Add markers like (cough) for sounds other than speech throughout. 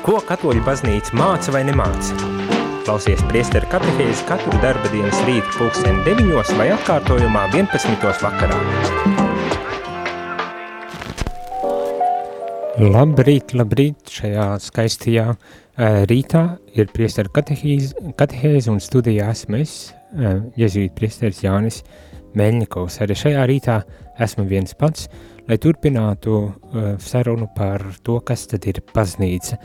Ko katoļu baznīca māca vai nemāca? Klausies priesteru katehēzi katru darba dienas rītu pulksteni 9 vai atkārtojumā 11. vakarā. Labrīt, labrīt, šajā skaistajā uh, rītā ir priesteru katehēzi un studijā esmu es, uh, jezuīt priesteris Jānis Meļņikovs. Arī šajā rītā esmu viens pats, lai turpinātu uh, sarunu par to, kas tad ir baznīca,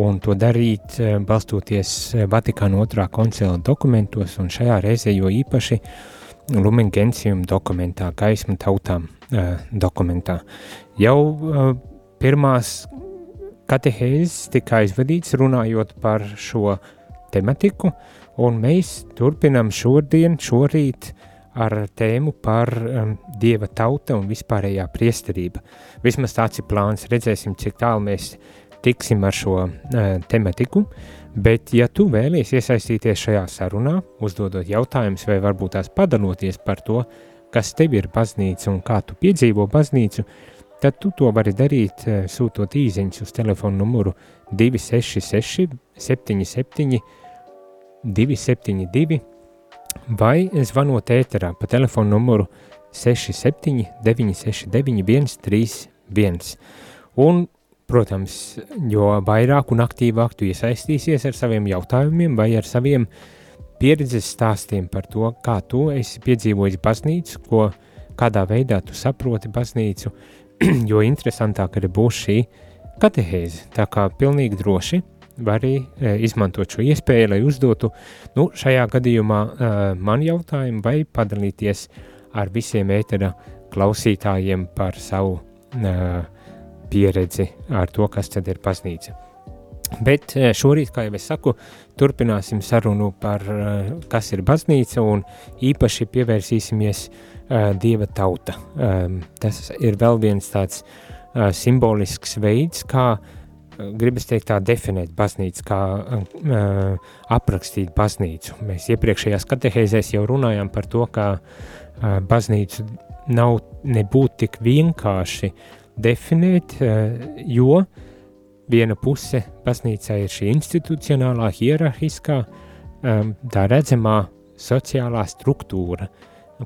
un to darīt uh, balstoties uh, Vatikāna otrā koncila dokumentos, un šajā reizē jo īpaši Lumen Gentium dokumentā, gaisma tautām uh, dokumentā. Jau uh, pirmās katehēzes tika aizvadīts runājot par šo tematiku, un mēs turpinam šodien, šorīt, uh, ar tēmu par um, dieva tauta un vispārējā priesterība. Vismaz tāds ir plāns, redzēsim, cik tālu mēs tiksim ar šo uh, tematiku, bet ja tu vēlies iesaistīties šajā sarunā, uzdodot jautājumus vai varbūt tās padaloties par to, kas tev ir baznīca un kā tu piedzīvo baznīcu, tad tu to vari darīt uh, sūtot īziņus uz telefonu numuru 266 77 272 vai zvanot ēterā pa telefonu numuru 67 969 131. Un, protams, jo vairāk un aktīvāk tu iesaistīsies ar saviem jautājumiem vai ar saviem pieredzes stāstiem par to, kā tu esi piedzīvojis baznīcu, ko, kādā veidā tu saproti baznīcu, (clears throat) jo interesantāk arī būs šī katehēze. Tā kā pilnīgi droši var arī e, izmantot šo iespēju, lai uzdotu nu, šajā gadījumā e, man jautājumu vai padalīties ar visiem ētera klausītājiem par savu e, pieredzi ar to, kas tad ir baznīca. Bet šorīt, kā jau es saku, turpināsim sarunu par kas ir baznīca un īpaši pievērsīsimies Dieva tauta. Tas ir vēl viens tāds simbolisks veids, kā uh, gribas teikt tā definēt baznīcu, kā uh, aprakstīt baznīcu. Mēs iepriekšējās katehēzēs jau runājām par to, ka uh, baznīcu nav nebūt tik vienkārši definēt, uh, jo viena puse baznīcā ir šī institucionālā, hierarhiskā, um, tā redzamā sociālā struktūra,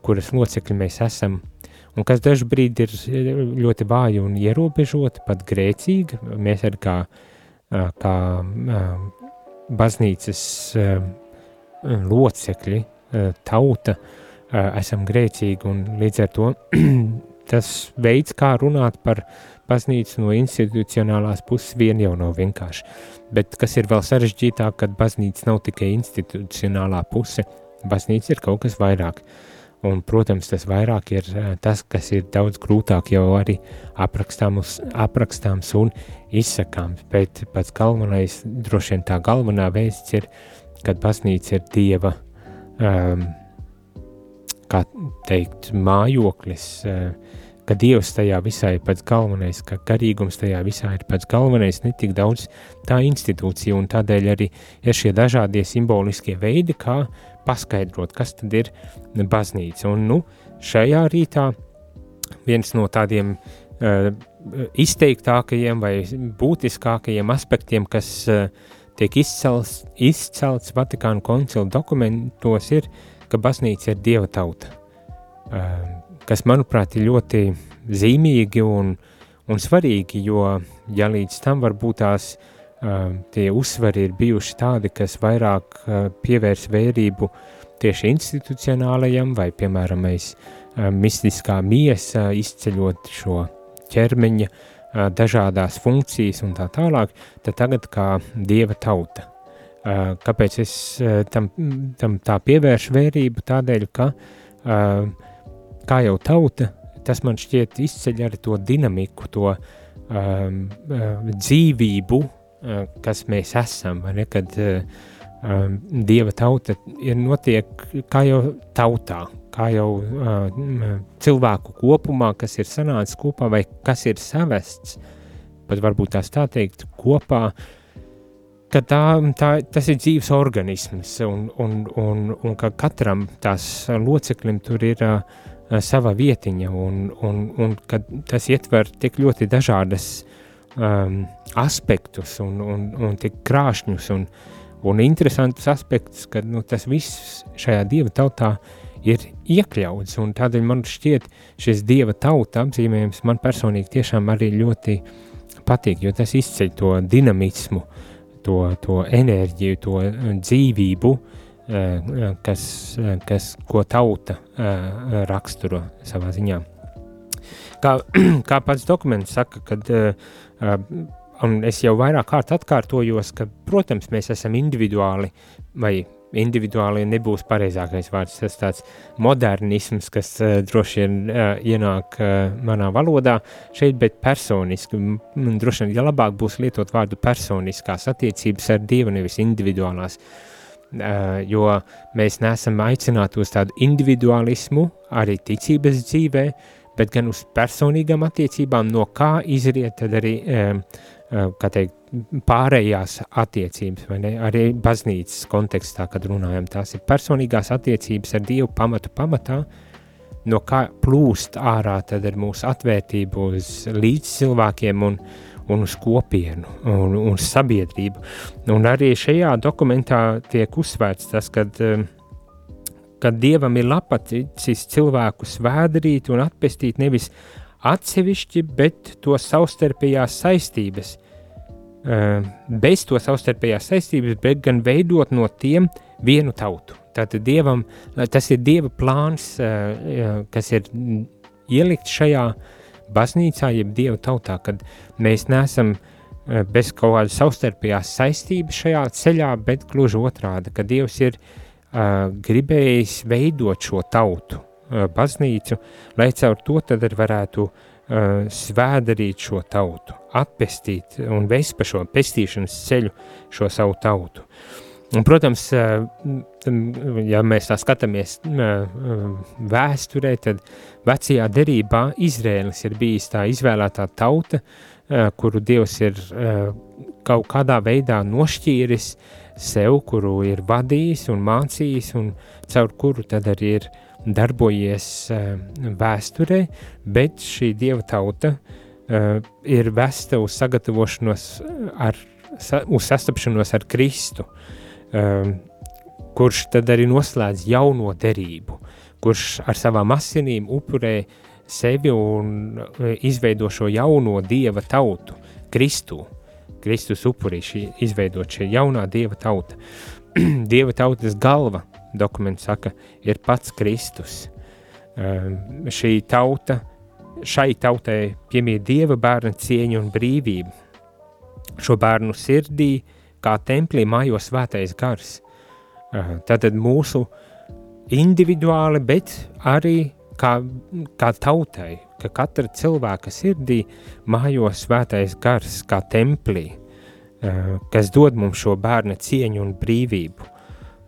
kuras locekļi mēs esam uh, un kas dažbrīd ir ļoti vāja un ierobežota, pat grēcīga. Mēs arī kā, kā baznīcas locekļi, tauta, esam grēcīgi un līdz ar to (clears throat) tas veids, kā runāt par baznīcu no institucionālās puses vien jau nav vienkārši. Bet kas ir vēl sarežģītāk, kad baznīca nav tikai institucionālā puse, baznīca ir kaut kas vairāk. Uh, Un, protams, tas vairāk ir tas, kas ir daudz grūtāk jau arī aprakstāms, aprakstāms un izsakāms. Bet pats galvenais, droši vien tā galvenā vēsts ir, kad baznīca ir Dieva, um, kā teikt, mājoklis, uh, ka Dievs tajā visā ir pats galvenais, ka garīgums tajā visā ir pats galvenais, ne tik daudz tā institūcija, un tādēļ arī ir šie dažādie simboliskie veidi, kā paskaidrot, kas tad ir baznīca. Un, nu, šajā rītā viens no tādiem uh, izteiktākajiem vai būtiskākajiem aspektiem, kas uh, tiek izcelts, izcelts Vatikāna koncila dokumentos, ir, ka baznīca ir dieva tauta. Uh, kas, manuprāt, ir ļoti zīmīgi un, un svarīgi, jo, ja līdz tam varbūt tās uh, tie uzsvari ir bijuši tādi, kas vairāk pievērs vērību tieši institucionālajam vai, piemēram, mēs mistiskā miesa izceļot šo ķermeņa dažādās funkcijas un tā tālāk, tad tagad kā dieva tauta. Kāpēc es tam, tam tā pievēršu vērību? Tādēļ, ka kā jau tauta, tas man šķiet izceļ arī to dinamiku, to um, dzīvību, Eh, kas mēs esam, ne, kad um, Dieva tauta ir notiek kā jau tautā, kā jau uh, cilvēku kopumā, kas ir sanācis kopā, vai kas ir savests, pat varbūt tās tā teikt, kopā, ka tā, tā, tas ir dzīves organisms, un, un, un, un ka katram tās loceklim tur ir uh, sava vietiņa, un, un, un tas ietver tik ļoti dažādas um, aspektus un, un, un tik krāšņus un, un interesantus aspektus, ka nu, tas viss šajā dieva tautā ir iekļauts, un tādēļ man šķiet šis dieva tauta apzīmējums man personīgi tiešām arī ļoti patīk, jo tas izceļ to dinamismu, to, to enerģiju, to dzīvību, uh, kas, kas, ko tauta raksturo savā ziņā. Kā, (clears throat) kā pats dokuments saka, kad, un es jau vairāk kārt atkārtojos, ka, protams, mēs esam individuāli vai individuāli nebūs pareizākais vārds. Tas tāds modernisms, kas uh, droši vien uh, ienāk uh, manā valodā šeit, bet personiski. Man droši vien, ja labāk būs lietot vārdu personiskās attiecības ar Dievu, nevis individuālās. Uh, jo mēs neesam aicināti uz tādu individualismu arī ticības dzīvē, bet gan uz personīgām attiecībām, no kā izriet arī, uh, kā teikt, pārējās attiecības, vai ne, arī baznīcas kontekstā, kad runājam, tās ir personīgās attiecības ar Dievu pamatu pamatā, no kā plūst ārā tad ar mūsu atvērtību uz līdz cilvēkiem un, un uz kopienu un, un sabiedrību. Un arī šajā dokumentā tiek uzsvērts tas, kad, kad Dievam ir lapaticis cilvēku svēdarīt un atpestīt nevis atsevišķi, bet to savstarpējās saistības – bez to savstarpējās saistības, bet gan veidot no tiem vienu tautu. Tātad dievam, tas ir dieva plāns, kas ir ielikt šajā baznīcā, jeb dieva tautā, kad mēs neesam bez kaut kādas savstarpējās saistības šajā ceļā, bet gluži otrādi, ka dievs ir uh, gribējis veidot šo tautu, uh, baznīcu, lai caur to tad varētu uh, uh, svēdarīt šo tautu, atpestīt un vest pa šo pestīšanas ceļu šo savu tautu. Un, protams, ja mēs tā skatāmies vēsturē, tad vecajā derībā Izrēlis ir bijis tā izvēlētā tauta, kuru Dievs ir kaut kādā veidā nošķīris sev, kuru ir vadījis un mācījis, un caur kuru tad arī ir darbojies vēsturē, bet šī dieva tauta ir vesta uz sagatavošanos, ar, uz sastapšanos ar Kristu, uh, kurš tad arī noslēdz jauno derību, kurš ar savām asinīm upurē sevi un izveido šo jauno dieva tautu, Kristu. Kristus upurī šī izveidot šī jaunā dieva tauta. (clears throat) dieva tautas galva dokuments saka, ir pats Kristus. Um, šī tauta, šai tautai piemīt Dieva bērna cieņu un brīvību. Šo bērnu sirdī, kā templī mājo svētais gars. Tātad mūsu individuāli, bet arī kā, kā tautai, ka katra cilvēka sirdī mājo svētais gars kā templī, uh, kas dod mums šo bērna cieņu un brīvību.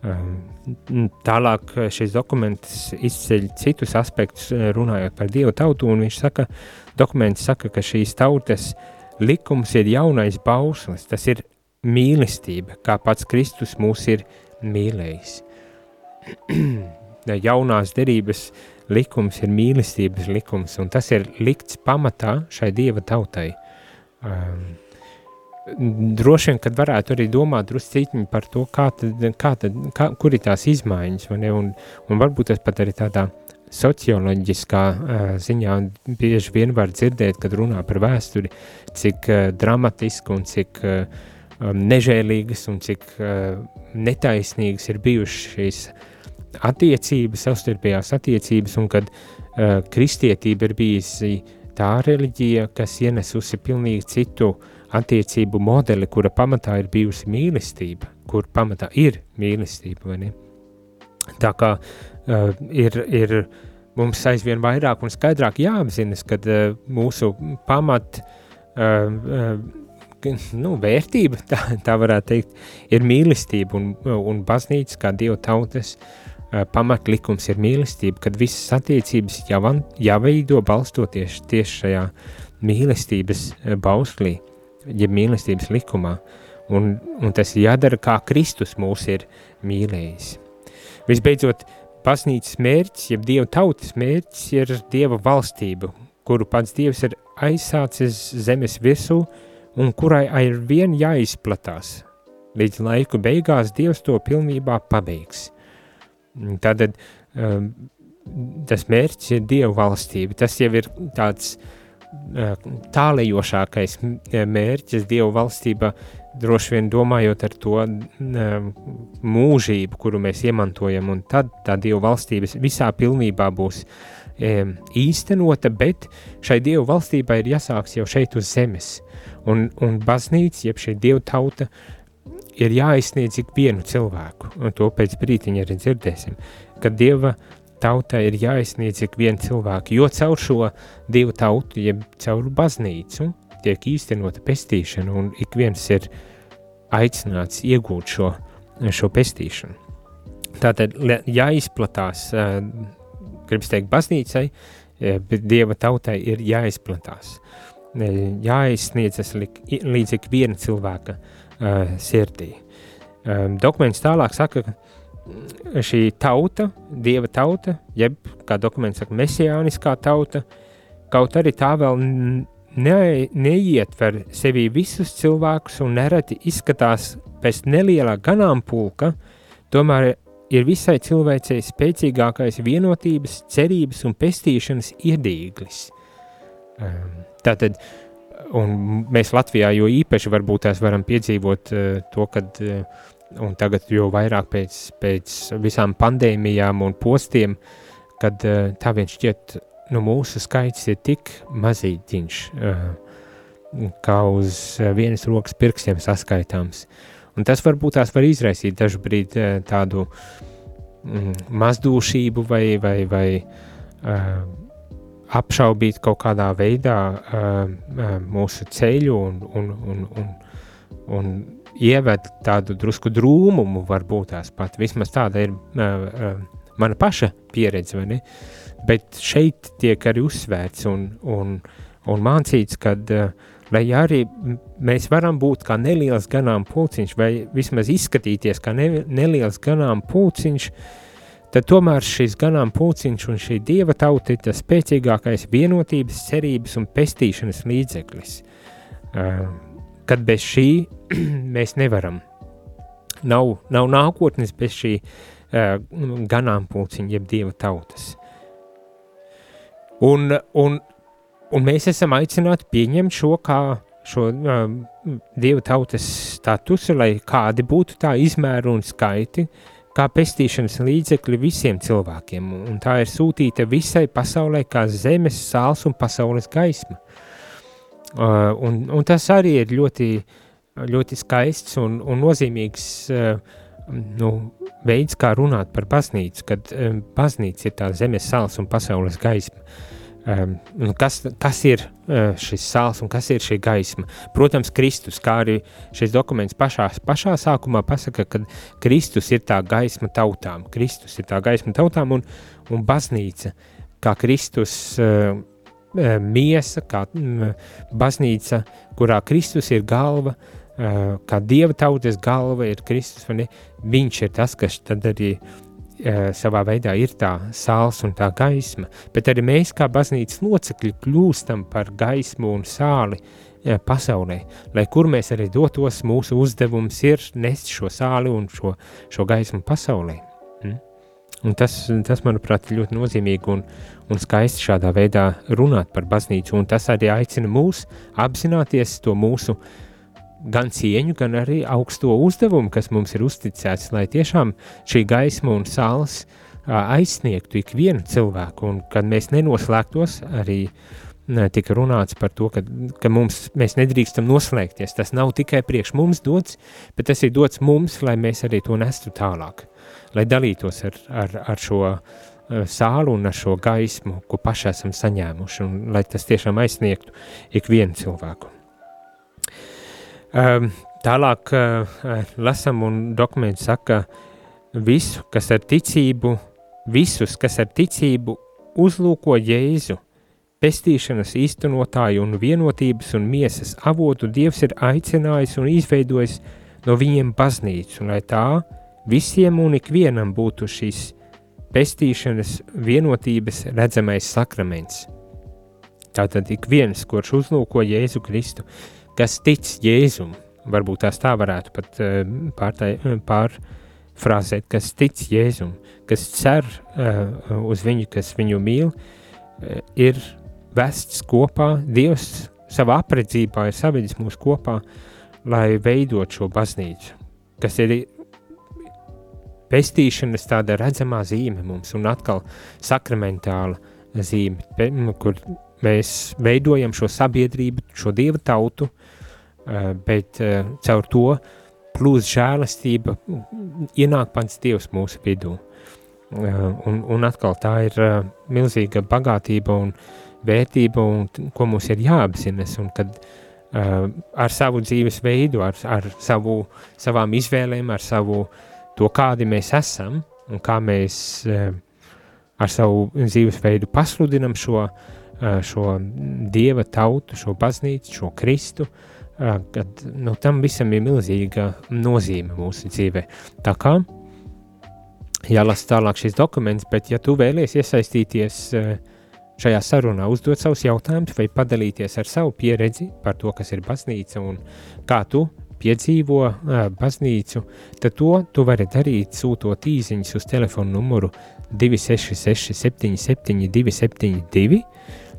Ehm, tālāk eh, šis dokuments izceļ citus aspektus, eh, runājot par Dievu tautu, un viņš saka, dokuments saka, ka šīs tautas likums ir jaunais bauslis, tas ir mīlestība, kā pats Kristus mūs ir mīlējis. (clears throat) Jaunās derības likums ir mīlestības likums, un tas ir likts pamatā šai Dieva tautai. Um, droši vien, kad varētu arī domāt drusciņi par to, kā tad, kā tad, kā, kur ir tās izmaiņas, ne, un, un varbūt tas pat arī tādā socioloģiskā uh, ziņā bieži vien var dzirdēt, kad runā par vēsturi, cik uh, dramatiski un cik uh, nežēlīgas un cik uh, netaisnīgas ir bijušas šīs attiecības, savstarpējās attiecības, un kad uh, kristietība ir bijusi tā reliģija, kas ienesusi pilnīgi citu attiecību modeli, kura pamatā ir bijusi mīlestība, kur pamatā ir mīlestība? Tā kā uh, ir, ir mums aizvien vairāk un skaidrāk jāapzinas, ka uh, mūsu pamat uh, uh, nu, vērtība, tā, tā varētu teikt, ir mīlestība un, un baznīca kā Dieva tautas uh, pamatlikums ir mīlestība, kad visas attiecības jau, jāveido balstoties tieši šajā mīlestības bauslī jeb mīlestības likumā, un, un tas jādara kā Kristus mūs ir mīlējis. Visbeidzot, baznīcas mērķis, jeb Dieva tautas mērķis ir Dieva valstība, kuru pats Dievs ir aizsācis zemes virsū un kurai ar vien jāizplatās. Līdz laiku beigās Dievs to pilnībā pabeigs. Tātad um, tas mērķis ir Dieva valstība. Tas jau ir tāds uh, tālējošākais mērķis Dieva valstībā, droši vien domājot ar to uh, mūžību, kuru mēs iemantojam, un tad tā Dieva valstība visā pilnībā būs um, īstenota, bet šai Dieva valstībai ir jāsāks jau šeit uz zemes. Un, un baznīca, jeb šī Dieva tauta, ir jāizsniedz ik vienu cilvēku, un to pēc brītiņa arī dzirdēsim, ka Dieva tautai ir jāizsniedz ik vienu cilvēku, jo caur šo Dieva tautu, jeb caur baznīcu, tiek īstenota pestīšana, un ik viens ir aicināts iegūt šo, šo pestīšanu. Tātad jāizplatās, gribas teikt, baznīcai, bet Dieva tautai ir jāizplatās, jāizsniedzas līdz ik viena cilvēka uh, sirdī. Um, dokuments tālāk saka, ka šī tauta, dieva tauta, jeb, kā dokuments saka, mesijāniskā tauta, kaut arī tā vēl ne, neietver sevī visus cilvēkus un nereti izskatās pēc nelielā ganāmpulka, tomēr ir visai cilvēcei spēcīgākais vienotības, cerības un pestīšanas iedīglis. Um, tātad uh, un mēs Latvijā jo īpaši varbūt tās varam piedzīvot uh, to, kad, uh, un tagad jo vairāk pēc, pēc visām pandēmijām un postiem, kad uh, tā viens šķiet, nu mūsu skaits ir tik mazītiņš, uh, kā uz vienas rokas pirkstiem saskaitāms. Un tas varbūt tās var izraisīt brīdi uh, tādu mm, mazdūšību vai, vai, vai uh, apšaubīt kaut kādā veidā uh, mūsu ceļu un, un, un, un, un ieved tādu drusku drūmumu, varbūt tās pat. Vismaz tāda ir uh, uh, mana paša pieredze? Bet šeit tiek arī uzsvērts un, un, un mācīts, ka, uh, lai arī mēs varam būt kā neliels ganām pulciņš, vai vismaz izskatīties kā ne, neliels ganām pulciņš, uh, tad tomēr šis ganām pulciņš un šī dieva tauta ir tas spēcīgākais vienotības, cerības un pestīšanas līdzeklis. Uh, kad bez šī (clears throat) mēs nevaram. Nav, nav nākotnes bez šī uh, ganām pulciņa, jeb dieva tautas. Un, un, un mēs esam aicināti pieņemt šo kā šo uh, dieva tautas statusu, lai kādi būtu tā izmēri un skaiti, kā pestīšanas līdzekļi visiem cilvēkiem, un tā ir sūtīta visai pasaulē kā zemes, sāls un pasaules gaisma. Uh, un, un tas arī ir ļoti, ļoti skaists un, un nozīmīgs uh, nu, veids, kā runāt par baznīcu, kad um, baznīca ir tā zemes, sāls un pasaules gaisma. Uh, Um, kas, kas ir uh, šis sāls un kas ir šī gaisma? Protams, Kristus, kā arī šis dokuments pašā, pašā sākumā pasaka, ka Kristus ir tā gaisma tautām. Kristus ir tā gaisma tautām un, un baznīca, kā Kristus uh, miesa, kā um, baznīca, kurā Kristus ir galva, uh, kā Dieva tautas galva ir Kristus, viņš ir tas, kas tad arī Eh, savā veidā ir tā sāls un tā gaisma, bet arī mēs, kā baznīcas locekļi, kļūstam par gaismu un sāli eh, pasaulē. Lai kur mēs arī dotos, mūsu uzdevums ir nest šo sāli un šo, šo gaismu pasaulē. Mm? Un tas, tas, manuprāt, ir ļoti nozīmīgi un, un skaisti šādā veidā runāt par baznīcu, un tas arī aicina mūs apzināties to mūsu uh, gan cieņu, gan arī augsto uzdevumu, kas mums ir uzticēts, lai tiešām šī gaisma un sāls aizsniegtu ikvienu cilvēku, un kad mēs nenoslēgtos, arī tika runāts par to, ka, ka mums, mēs nedrīkstam noslēgties. Tas nav tikai priekš mums dots, bet tas ir dots mums, lai mēs arī to nestu tālāk, lai dalītos ar, ar, ar šo sālu un ar šo gaismu, ko paši esam saņēmuši, un lai tas tiešām aizsniegtu ikvienu cilvēku. Um, tālāk uh, lasam un dokumenti saka, visu, kas ar ticību, visus, kas ar ticību uzlūko Jēzu, pestīšanas īstenotāju un vienotības un miesas avotu Dievs ir aicinājis un izveidojis no viņiem baznīcu, lai tā visiem un ikvienam būtu šis pestīšanas vienotības redzamais sakraments. Tātad ik viens, kurš uzlūko Jēzu Kristu, kas tic Jēzum, varbūt tās tā varētu pat uh, pārtai, pārfrāzēt, kas tic Jēzum, kas cer uh, uz viņu, kas viņu mīl, ir vests kopā, Dievs savā apredzībā ir savedis mūs kopā, lai veidot šo baznīcu, kas ir pestīšanas tāda redzamā zīme mums un atkal sakramentāla zīme, kur mēs veidojam šo sabiedrību, šo dieva tautu, eh, bet eh, caur to plūs žēlastība, ienāk pats dievs mūsu vidū. Eh, un, un atkal tā ir milzīga bagātība un vērtība, un ko mums ir jāapzinas, kad ar savu dzīves veidu, ar, ar savu, savām izvēlēm, ar savu to, kādi mēs esam, un kā mēs ar savu dzīvesveidu pasludinam šo uh, šo dieva tautu, šo baznīcu, šo Kristu, kad nu, tam visam ir milzīga nozīme mūsu dzīvē. Tā kā jālasa tālāk šis dokuments, bet ja tu vēlies iesaistīties šajā sarunā, uzdot savus jautājumus vai padalīties ar savu pieredzi par to, kas ir baznīca un kā tu piedzīvo baznīcu, tad to tu vari darīt sūtot īsiņas uz telefonu numuru 266 77 272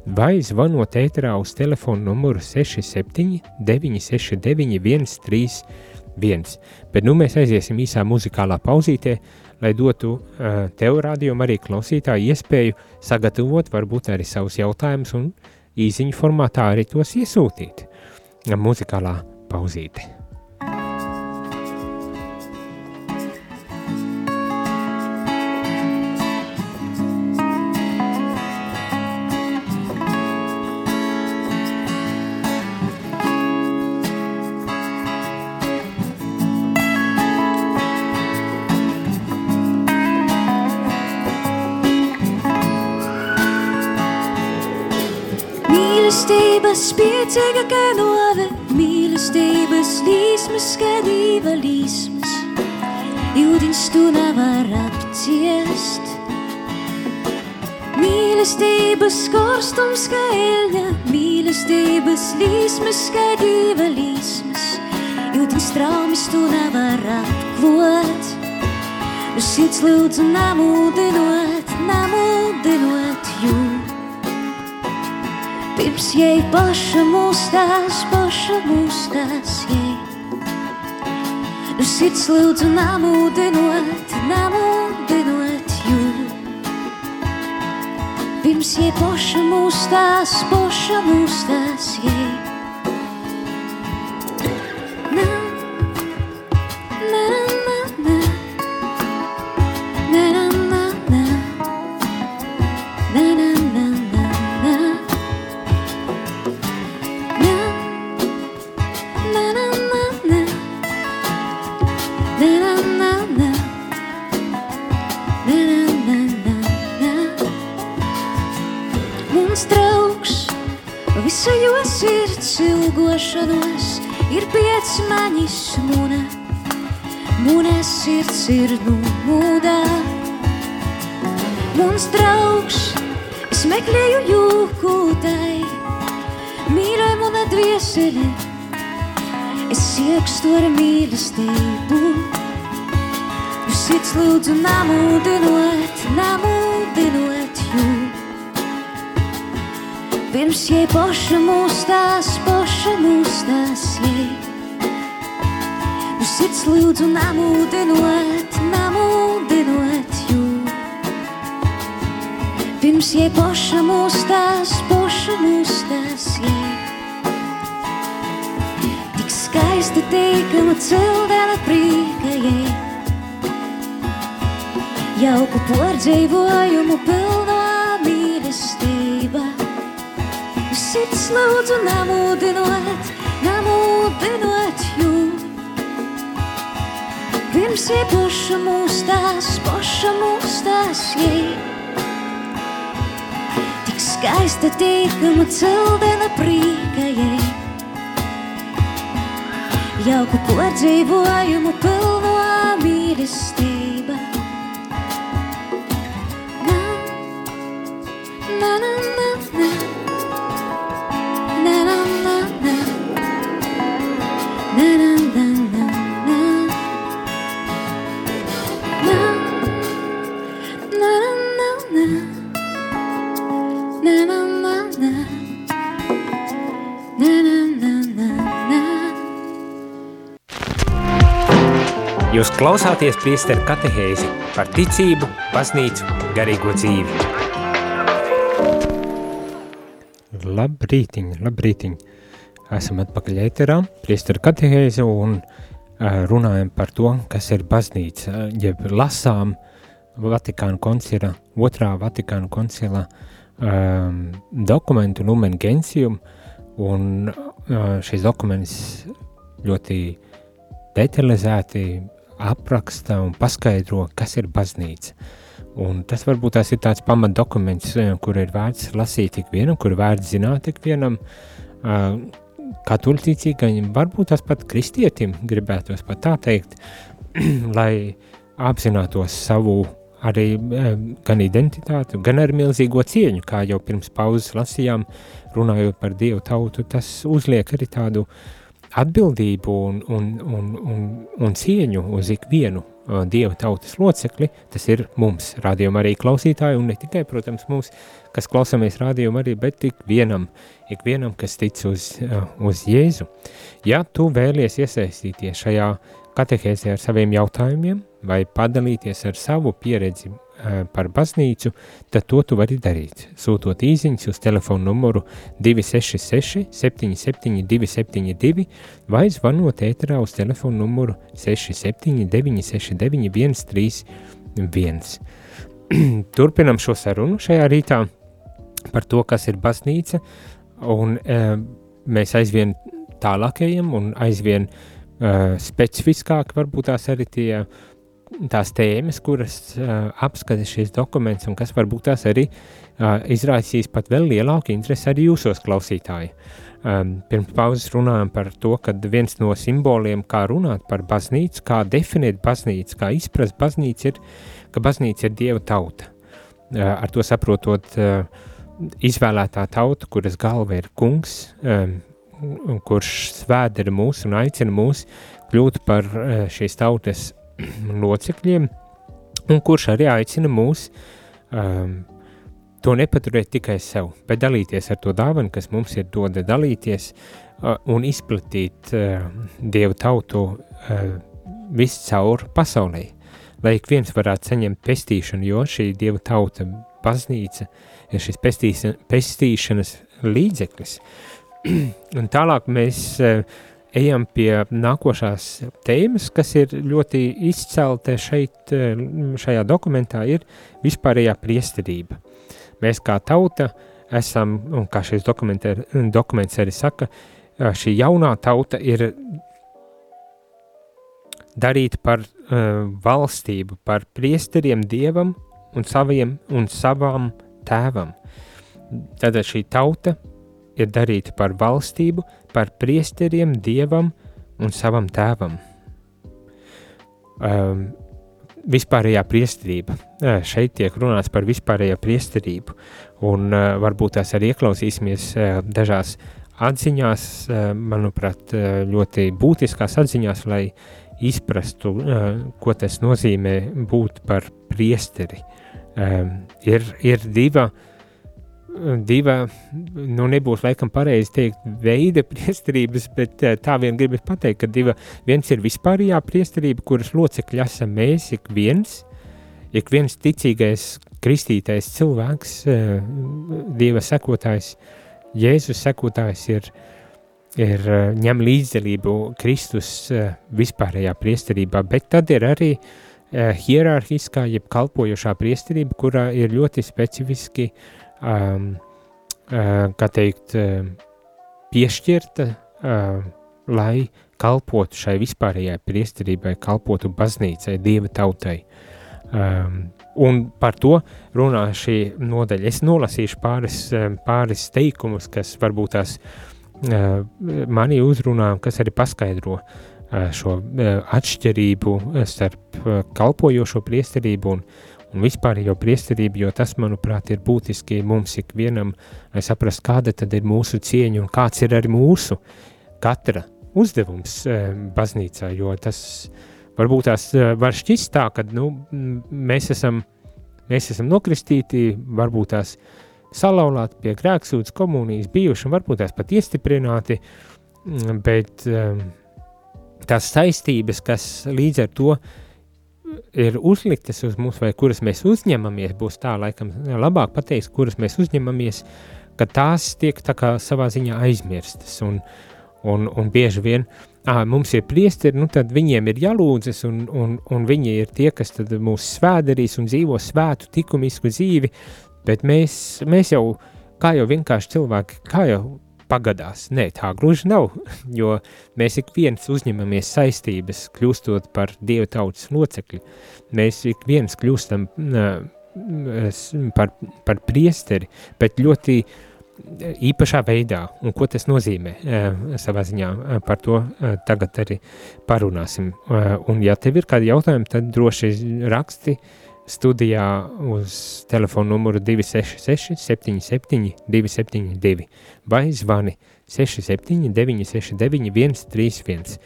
vai zvanot ēterā uz telefonu numuru 67 969 131. Bet nu mēs aiziesim īsā muzikālā pauzītē, lai dotu uh, tev rādījumu arī klausītāju iespēju sagatavot varbūt arī savus jautājumus un īziņu formātā arī tos iesūtīt. Muzikālā pauzīte. Spēcīga kā nove, mīlestības līsmas, kā dīva līsmas, jūdins tu nevar apciest. Mīlestības korstums kā eļņa, mīlestības līsmas, kā dīva līsmas, jūdins traumas tu nevar apklot. Uz sirds lūdzu namūdinot, namūdinot jūs. Pirms jai paša mūstās, paša mūstās jai. Nu sirds lūdzu namūdinot, namūdinot jū. Pirms jai paša mūstās, paša mūstās jai. Ir numūdā. Mums draugs, es meklēju jūkūtai, mīļai mana dviesele, es iekstu ar mīlestību. Uz sirds lūdzu namūdinot, namūdinot jū. Pirms jai poša mūstās, poša mūstās jai sirds lūdzu namūdinot, namūdinot jū. Pirms jai poša mūstās, poša mūstās jai. Tik skaista teikama cildena prīka jai. Jauku pordzēvojumu pilno mīlestība. Sirds lūdzu namūdinot, Ir poša mūstās, poša mūstās, jē. Tik skaista tīkama cildena prīka, jē. Jauku pārdzīvojumu pilno mīlestība. Jūs klausāties priesteru katehēzi par ticību, baznīcu, garīgo dzīvi. Labrītiņ, labrītiņ. Esam atpakaļ ēterā, priesteru katehēzi un runājam par to, kas ir baznīca, jeb lasām Vatikāna koncila, otrā Vatikāna koncila um, dokumentu Lumen Gentium, un uh, šis dokuments ļoti detalizēti apraksta un paskaidro, kas ir baznīca. Un tas varbūt tas ir tāds pamatdokuments, eh, kur ir vērts lasīt ikvienam, kur vērts zināt ikvienam, katolicīgajam, varbūt tas pat kristietim gribētos pat tā teikt, (clears throat) lai apzinātos savu arī gan identitāti, gan ar milzīgo cieņu, kā jau pirms pauzes lasījām, runājot par Dievu tautu, tas uzliek arī tādu uh, atbildību un, un, un, un, un cieņu uz ikvienu uh, Dieva tautas locekli, tas ir mums, rādījuma arī klausītāji, un ne tikai, protams, mums, kas klausamies rādījuma arī, bet ikvienam, ikvienam, kas tic uz, uh, uz Jēzu. Ja tu vēlies iesaistīties šajā katehēzē ar saviem jautājumiem vai padalīties ar savu pieredzi par baznīcu, tad to tu vari darīt. Sūtot īsiņas uz telefonu numuru 266 77 272 vai zvanot ēterā uz telefonu numuru 679 69 131. Turpinam šo sarunu šajā rītā par to, kas ir baznīca, un e, mēs aizvien tālākajam un aizvien e, specifiskāk varbūt tās arī tie uh, tās tēmas, kuras uh, apskata šīs dokuments un kas varbūt tās arī uh, izraisīs pat vēl lielāku interesi arī jūsos klausītāji. Um, pirms pauzes runājam par to, ka viens no simboliem, kā runāt par baznīcu, kā definēt baznīcu, kā izprast baznīcu, ir, ka baznīca ir Dieva tauta. Uh, ar to saprotot uh, izvēlētā tauta, kuras galva ir kungs, um, kurš svēdera mūs un aicina mūs kļūt par uh, šīs tautas (clears throat) locekļiem, un kurš arī aicina mūs um, to nepaturēt tikai sev, bet dalīties ar to dāvanu, kas mums ir doda dalīties uh, un izplatīt uh, Dievu tautu uh, viscaur pasaulē, lai ik viens varētu saņemt pestīšanu, jo šī Dieva tauta baznīca ir šis pestīšanas līdzeklis. (clears throat) un tālāk mēs uh, ejam pie nākošās tēmas, kas ir ļoti izcelta šeit, eh, šajā dokumentā, ir vispārējā priesterība. Mēs kā tauta esam, un kā šis dokuments arī saka, šī jaunā tauta ir darīta par uh, valstību, par priesteriem dievam un saviem un savām tēvam. Tātad šī tauta ir darīta par valstību, par priesteriem, dievam un savam tēvam. Um, vispārējā priesterība. Šeit tiek runāts par vispārējo priesterību, un uh, varbūt tās arī ieklausīsimies uh, dažās atziņās, uh, manuprāt, uh, ļoti būtiskās atziņās, lai izprastu, uh, ko tas nozīmē būt par priesteri. Um, ir, ir diva uh, diva, nu nebūs laikam pareizi teikt veida (laughs) priesterības, bet eh, tā vien gribas pateikt, ka diva, viens ir vispārījā priesterība, kuras locekļi esam mēs, ik viens, ik viens ticīgais, kristītais cilvēks, eh, dieva sekotājs, Jēzus sekotājs ir, ir eh, ņem līdzdalību Kristus vispārējā priesterībā, bet tad ir arī hierarhiskā, jeb kalpojošā priesterība, kurā ir ļoti specifiski uh, um, uh, kā teikt, uh, piešķirta, uh, lai kalpotu šai vispārējai priesterībai, kalpotu baznīcai, dieva tautai. Um, un par to runā šī nodaļa. Es nolasīšu pāris, um, pāris teikumus, kas varbūt tās uh, mani uzrunā, kas arī paskaidro uh, šo uh, atšķirību starp uh, kalpojošo priesterību un, un vispārējo priesterību, jo tas, manuprāt, ir būtiski mums ikvienam, lai saprast, kāda tad ir mūsu cieņa un kāds ir arī mūsu katra uzdevums e, baznīcā, jo tas varbūt tās e, var šķist tā, ka nu, mēs, esam, mēs esam nokristīti, varbūt tās salauzāti pie grēksūdzes komunijas bijuši un varbūt tās pat iestiprināti, bet e, tās saistības, kas līdz ar to ir uzliktas uz mums, vai kuras mēs uzņemamies, būs tā laikam labāk pateikt, kuras mēs uzņemamies, ka tās tiek tā kā savā ziņā aizmirstas, un, un, un bieži vien, ā, mums ir priesteri, nu tad viņiem ir jālūdzas, un, un, un viņi ir tie, kas mūs svēdarīs un dzīvo svētu tikumisku dzīvi, bet mēs, mēs jau, kā jau vienkārši cilvēki, kā jau pagadās. Nē, tā gluži nav, (laughs) jo mēs ik viens uzņemamies saistības, kļūstot par Dieva tautas locekļi. Mēs ik viens kļūstam par, par priesteri, bet ļoti īpašā veidā, un ko tas nozīmē savā ziņā, par to tagad arī parunāsim. Un ja tev ir kādi jautājumi, tad droši raksti studijā uz telefonu numuru 266 77 272 vai zvani 67 969 131.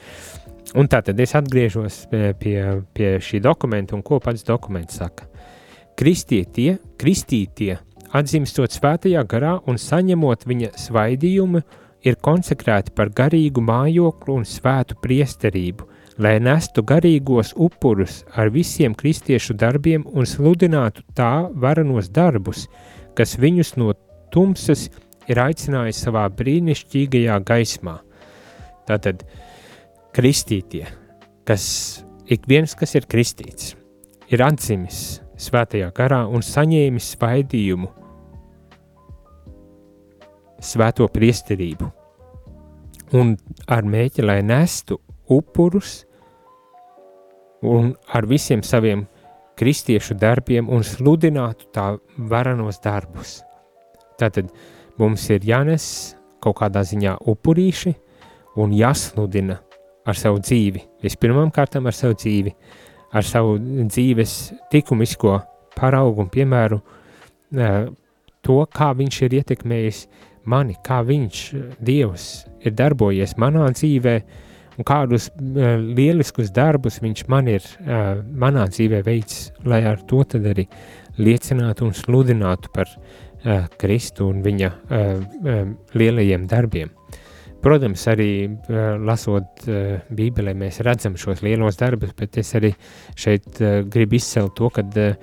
Un tā tad es atgriežos pie, pie, pie šī dokumenta un ko pats dokuments saka. Kristītie, kristītie atzimstot svētajā garā un saņemot viņa svaidījumu, ir konsekrēti par garīgu mājoklu un svētu priesterību, lai nestu garīgos upurus ar visiem kristiešu darbiem un sludinātu tā varenos darbus, kas viņus no tumsas ir aicinājis savā brīnišķīgajā gaismā. Tātad kristītie, kas ik viens, kas ir kristīts, ir atzimis svētajā garā un saņēmis svaidījumu, svēto priesterību, un ar mēķi, lai nestu upurus un ar visiem saviem kristiešu darbiem un sludinātu tā varenos darbus. Tātad mums ir jānes kaut kādā ziņā upurīši un jāsludina ar savu dzīvi. Vispirmām kārtām ar savu dzīvi, ar savu dzīves likumisko paraugu un piemēru to, kā viņš ir ietekmējis mani, kā viņš, Dievs, ir darbojies manā dzīvē, uh, un kādus uh, lieliskus darbus viņš man ir uh, manā dzīvē veids, lai ar to tad arī liecinātu un sludinātu par uh, Kristu un viņa uh, uh, lielajiem darbiem. Protams, arī uh, lasot uh, Bībelē, mēs redzam šos lielos darbus, bet es arī šeit uh, gribu izcelt to, ka uh,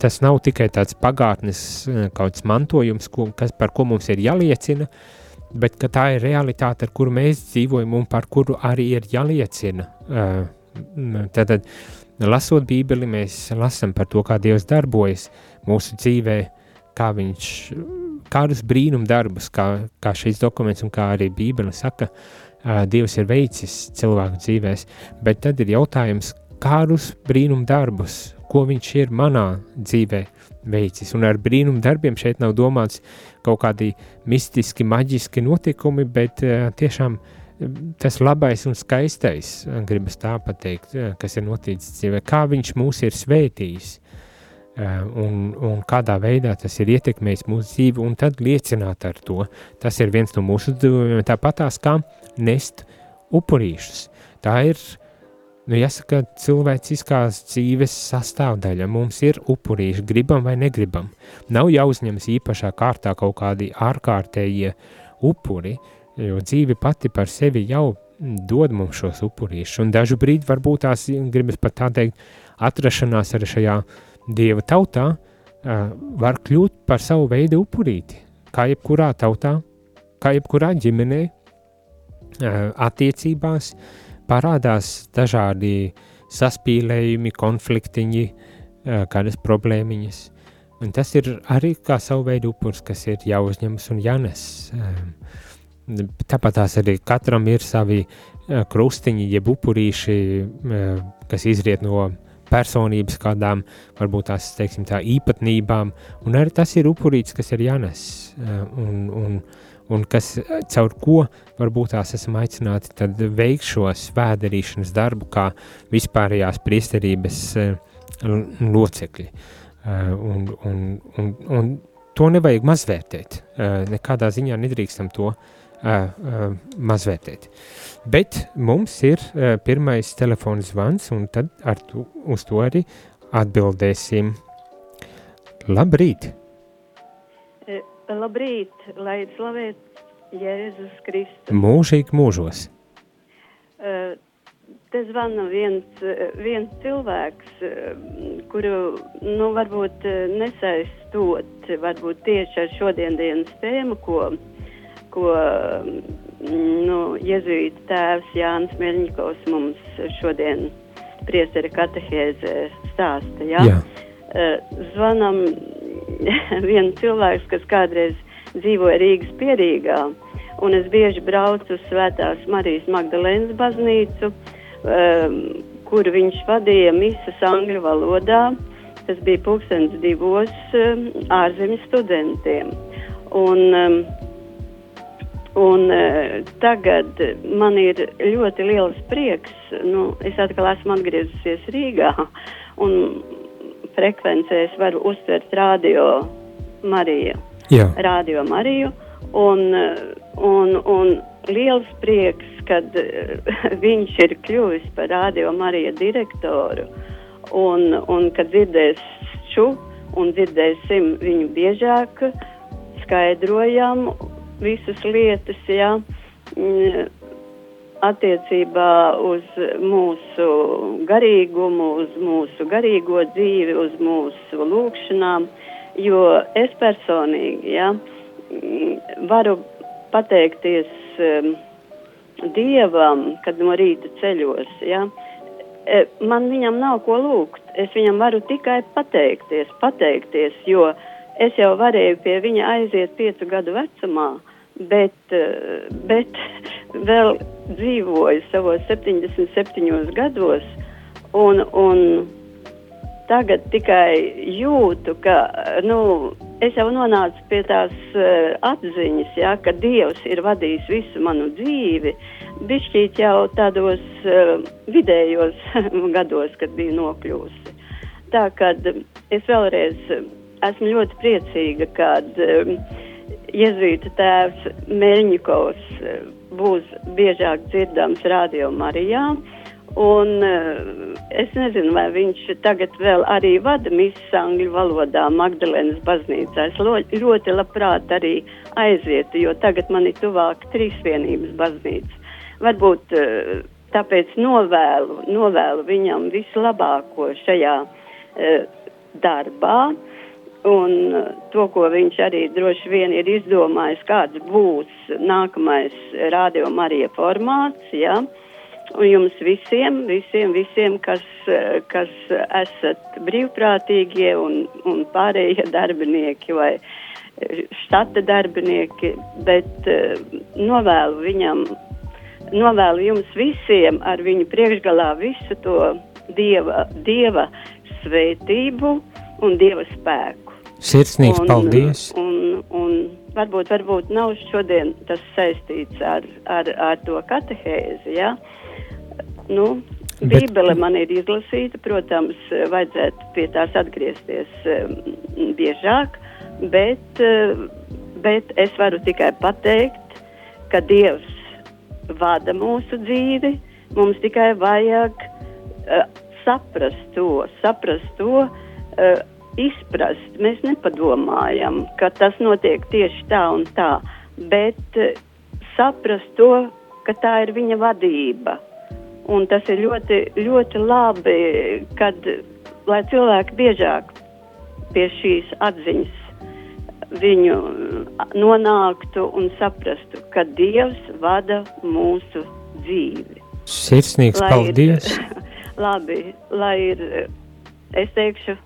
tas nav tikai tāds pagātnes uh, kauts mantojums, ko, kas, par ko mums ir jāliecina, uh, bet tā ir realitāte, ar kuru mēs dzīvojam un par kuru arī ir jāliecina. Tad, lasot Bībeli, mēs lasām par to, kā Dievs darbojas mūsu dzīvē, kā viņš, kādus brīnum darbus, kā, kā šis dokuments un kā arī Bībele saka, Dievs ir veicis cilvēku dzīvēs, bet tad ir jautājums, kādus brīnum darbus, ko viņš ir manā dzīvē veicis. Un ar brīnumu darbiem šeit nav domāts kaut kādi mistiski, maģiski notikumi, bet uh, tiešām eh, tas labais un skaistais, eh, gribas tā pateikt, kas ir noticis dzīvē, kā viņš mūs ir svētījis. Un, un kādā veidā tas ir ietekmējis mūsu dzīvi, un tad liecināt ar to. Tas ir viens no mūsu uzdevumiem, tāpatās kā nest upurīšus. Tā ir uh, Nu, jāsaka, cilvēciskās dzīves sastāvdaļa mums ir upurīši, gribam vai negribam. Nav jāuzņemas īpašā kārtā kaut kādi ārkārtējie upuri, jo dzīve pati par sevi jau dod mums šos upurīšus. Un dažu brīdi varbūt tās, gribas pat tā teikt, atrašanās arī šajā dieva tautā uh, var kļūt par savu veidu upurīti. Kā jebkurā tautā, kā jebkurā ģimenē, uh, attiecībās, uh, parādās dažādi saspīlējumi, konfliktiņi, kādas problēmiņas. Un tas ir arī kā savu veidu upurs, kas ir jāuzņemas un jānes. Tāpat tās arī katram ir savi krustiņi, jeb upurīši, kas izriet no personības kādām, varbūt tās, teiksim tā, īpatnībām, un arī tas ir upurīts, kas ir jānes. Un, un, un kas caur ko varbūt tās esam aicināti veikt šo svēdarīšanas darbu kā vispārējās priesterības uh, locekļi. Uh, un, un, un, un to nevajag mazvērtēt. Uh, nekādā ziņā nedrīkstam to mazvērtēt. Bet mums ir pirmais telefona zvans, un tad ar to, uz to arī atbildēsim. Labrīt! Labrīt, lai slavēt Jēzus Kristus. Mūžīgi mūžos. te zvana viens, viens cilvēks, kuru, nu, varbūt nesaistot, varbūt tieši ar šodienas tēmu, ko, ko nu, jezuīta tēvs Jānis Meļņikovs mums šodien priesteri katehēzē stāsta. Ja? Jā. Zvanam (laughs) viens cilvēks, kas kādreiz dzīvoja Rīgas pierīgā, un es bieži braucu uz Svētās Marijas Magdalēnas baznīcu, um, kur viņš vadīja misas angļu valodā. Tas bija pulkstens divos um, ārzemju studentiem. Un, um, un uh, tagad man ir ļoti liels prieks, nu, es atkal esmu atgriezusies Rīgā, un frekvencēs varu uztvert radio Mariju. Jā. Radio Mariju. Un, un, un liels prieks, kad (laughs) viņš ir kļuvis par Radio Marija direktoru. Un, un kad dzirdēs šo un dzirdēsim viņu biežāk, skaidrojam visas lietas, jā, attiecībā uz mūsu garīgumu, uz mūsu garīgo dzīvi, uz mūsu lūgšanām, jo es personīgi ja, varu pateikties um, Dievam, kad no rīta ceļos. Ja, e, man viņam nav ko lūgt, es viņam varu tikai pateikties, pateikties, jo es jau varēju pie viņa aiziet piecu gadu vecumā, uh, bet vēl dzīvoju savos 77 gados, un, un tagad tikai jūtu, ka nu, es jau nonācu pie tās uh, atziņas, ja, ka Dievs ir vadījis visu manu dzīvi. Bišķīt jau tādos uh, vidējos (laughs) gados, kad biju nokļūsi. Tā kā es vēlreiz esmu ļoti priecīga, kad uh, Jēzus tēvs Meļņikovs uh, būs biežāk dzirdams Radio Marijā. Un uh, es nezinu, vai viņš tagad vēl arī vada misijas angļu valodā Magdalēnas baznīcā. Es lo, ļoti labprāt arī aizietu, jo tagad man ir tuvāk trīsvienības baznīca. Varbūt uh, tāpēc novēlu, novēlu viņam visu labāko šajā uh, darbā. Un uh, to, ko viņš arī droši vien ir izdomājis, kāds būs nākamais radio Marija formāts, ja? un jums visiem, visiem, visiem, kas, uh, kas esat brīvprātīgie un, un pārējie darbinieki vai štata darbinieki, bet novēlu viņam, novēlu jums visiem ar viņu priekšgalā visu to dieva, dieva svētību un dieva spēku. Sirsnīgs un, paldies! Un, un varbūt, varbūt nav šodien tas saistīts ar, ar, ar to katehēzi, ja? Nu. Bībele man ir izlasīta, protams, vajadzētu pie tās atgriezties um, biežāk, bet, uh, bet es varu tikai pateikt, ka Dievs vada mūsu dzīvi, mums tikai vajag uh, saprast to, saprast to, uh, izprast. Mēs nepadomājam, ka tas notiek tieši tā un tā, bet eh, saprast to, ka tā ir viņa vadība. Un tas ir ļoti, ļoti labi, kad cilvēki biežāk pie šīs atziņas viņu nonāktu un saprastu, ka Dievs vada mūsu dzīvi. Sirsnīgs lai paldies! Ir, (laughs) labi, lai ir, es teikšu,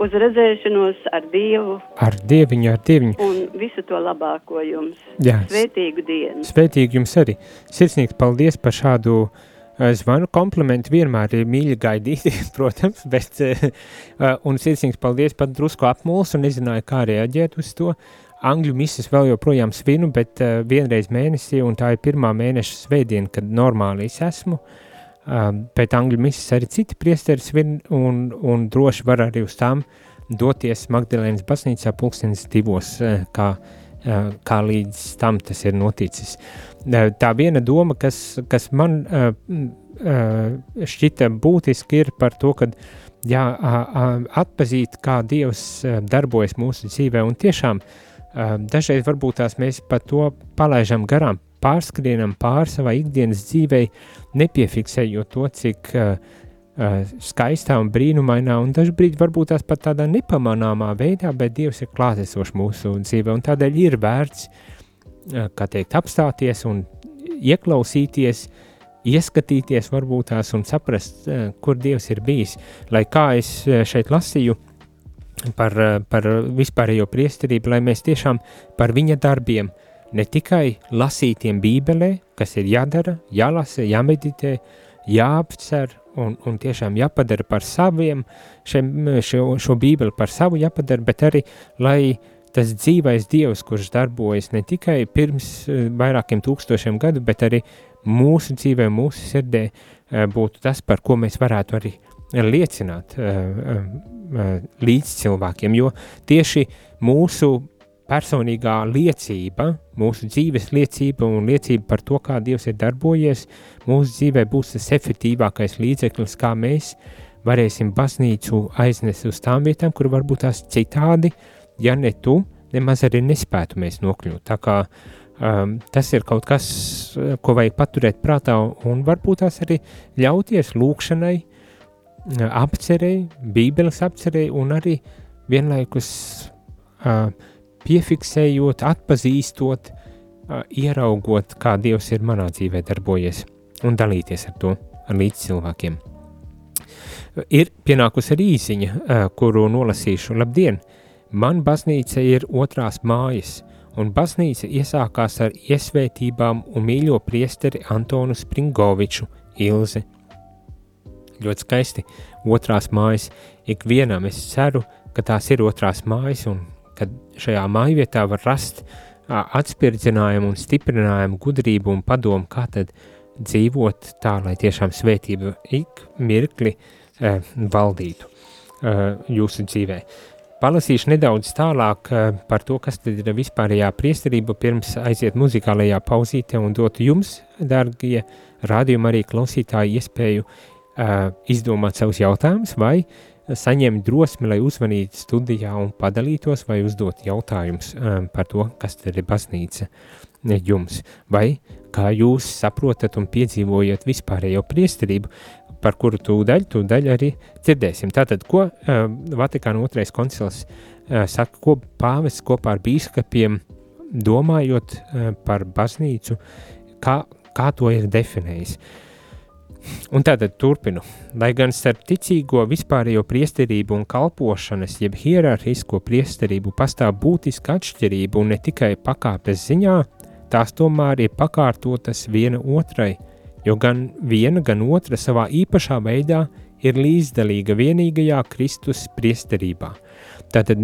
uz redzēšanos ar Dievu. Ar Dieviņu, ar Dieviņu. Un visu to labāko jums. Jā. Svētīgu dienu. Svētīgu jums arī. Sirsnīgs paldies par šādu uh, zvanu. Komplimenti vienmēr ir mīļi gaidīti, (laughs) protams, bet, uh, un sirsnīgs paldies pat drusku apmuls un nezināju, kā reaģēt uz to. Angļu misijas vēl joprojām svinu, bet vienreiz mēnesī, un tā ir pirmā mēneša svētdiena, kad normāli es esmu. Uh, pēc angļu misijas arī citi priesteri svin un, un droši var arī uz tām doties Magdalēnas baznīcā pulkstenis divos, kā, kā līdz tam tas ir noticis. Tā viena doma, kas, kas man šķita būtiski ir par to, ka jā, atpazīt, kā Dievs darbojas mūsu dzīvē un tiešām uh, dažreiz varbūt tās mēs par to palaižam garām, pārskrienam pāri savai ikdienas dzīvei, nepiefiksējot to, cik uh, skaistā un brīnumainā, un dažbrīd varbūt tās pat tādā nepamanāmā veidā, bet Dievs ir klātesošs mūsu dzīvē, un tādēļ ir vērts, uh, kā teikt, apstāties un ieklausīties, ieskatīties varbūt tās un saprast, kur Dievs ir bijis. Lai kā es šeit lasīju par, par vispārējo priesterību, lai mēs tiešām par viņa darbiem, ne tikai lasītiem bībelē, kas ir jādara, jālasa, jāmeditē, jāapcer, un, un tiešām jāpadara par saviem, šiem, šo, šo bībeli par savu jāpadara, bet arī, lai tas dzīvais Dievs, kurš darbojas ne tikai pirms eh, vairākiem tūkstošiem gadu, bet arī mūsu dzīvē, mūsu sirdē, eh, būtu tas, par ko mēs varētu arī liecināt eh, līdz cilvēkiem, jo tieši mūsu personīgā liecība, mūsu dzīves liecība un liecība par to, kā Dievs ir darbojies, mūsu dzīvē būs tas efektīvākais līdzeklis, kā mēs varēsim baznīcu aiznest uz tām vietām, kur varbūt tās citādi, ja ne tu, nemaz arī nespētu mēs nokļūt. Tā kā um, tas ir kaut kas, ko vajag paturēt prātā un varbūt tās arī ļauties lūkšanai, apcerēji, bībeles apcerēji un arī vienlaikus uh, piefiksējot, atpazīstot, ieraugot, kā Dievs ir manā dzīvē darbojies un dalīties ar to ar līdz cilvēkiem. Ir pienākusi arī īsiņa, kuru nolasīšu. Labdien! Man baznīca ir otrās mājas, un baznīca iesākās ar iesvētībām un mīļo priesteri Antonu Springoviču Ilzi. Ļoti skaisti, otrās mājas ikvienam es ceru, ka tās ir otrās mājas un kad šajā mājvietā var rast atspirdzinājumu un stiprinājumu, gudrību un padomu, kā tad dzīvot tā, lai tiešām svētība ik mirkli e, valdītu e, jūsu dzīvē. Palasīšu nedaudz tālāk e, par to, kas tad ir vispārējā priesterība, pirms aiziet muzikālajā pauzīte un dotu jums, dārgie rādījumi arī klausītāji, iespēju izdomāt savus jautājumus vai saņemt drosmi, lai uzvanītu studijā un padalītos vai uzdot jautājumus um, par to, kas tad ir baznīca jums, vai kā jūs saprotat un piedzīvojat vispārējo priesterību, par kuru tūdaļ, tūdaļ arī dzirdēsim. Tātad, ko Vatikāna otrais koncils saka, ko pāvests kopā ar bīskapiem domājot par baznīcu, kā, kā to ir definējis. Un tātad turpinu. Lai gan starp ticīgo vispārējo priesterību un kalpošanas, jeb hierarhisko priesterību pastāv būtiska atšķirība un ne tikai pakāpes ziņā, tās tomēr ir pakārtotas viena otrai, jo gan viena, gan otra savā īpašā veidā ir līdzdalīga vienīgajā Kristus priesterībā. Tātad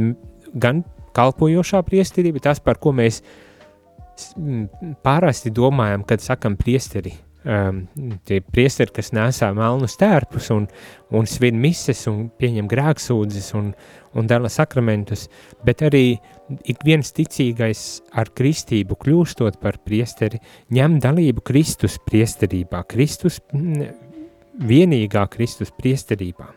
gan kalpojošā priesterība, tas, par ko mēs pārasti domājam, kad sakam priesteri, um, tie priesteri, kas nesā melnus tērpus un, un svin mises un pieņem grēksūdzes un, un dala sakramentus, bet arī ik viens ticīgais ar kristību kļūstot par priesteri, ņem dalību Kristus priesterībā, Kristus, vienīgā Kristus priesterībā.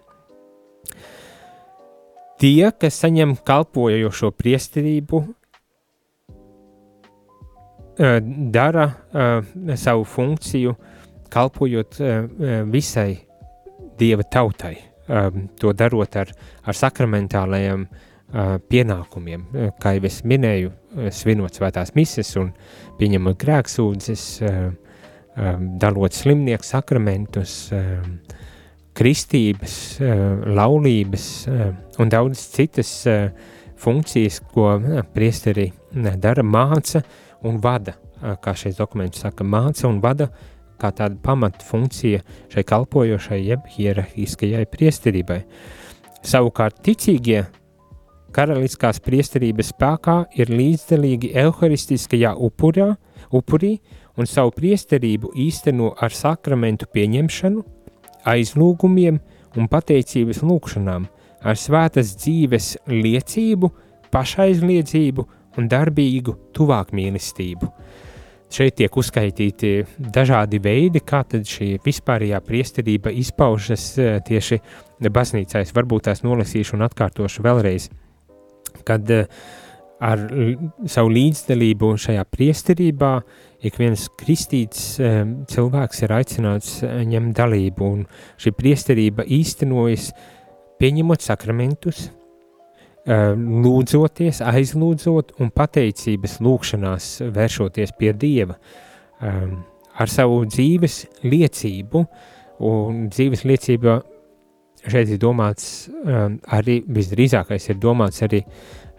Tie, kas saņem kalpojošo priesterību, dara savu funkciju, kalpojot visai dieva tautai, to darot ar, ar sakramentālajiem pienākumiem, kā jau es minēju, svinot svētās mises un pieņemot grēksūdzes, dalot slimnieku sakramentus, kristības, laulības un daudz citas funkcijas, ko priesteri dara, māca, un vada, kā šis dokuments saka, māca un vada kā tāda pamata funkcija šai kalpojošai jeb hierarhiskajai priesterībai. Savukārt ticīgie karaliskās priesterības spēkā ir līdzdalīgi euharistiskajā upurā, upurī un savu priesterību īsteno ar sakramentu pieņemšanu, aizlūgumiem un pateicības lūkšanām, ar svētas dzīves liecību, pašaizliedzību un darbīgu tuvāk mīlestību. Šeit tiek uzskaitīti dažādi veidi, kā tad šī vispārējā priesterība izpaužas e, tieši baznīcā. Es varbūt tās nolasīšu un atkārtošu vēlreiz, kad e, ar savu līdzdalību šajā priesterībā ik viens kristīts cilvēks ir aicināts ņemt dalību, un šī priesterība īstenojas pieņemot sakramentus, lūdzoties, aizlūdzot un pateicības lūkšanās vēršoties pie Dieva ar savu dzīves liecību, un dzīves liecība šeit ir domāts arī, visdrīzākais ir domāts arī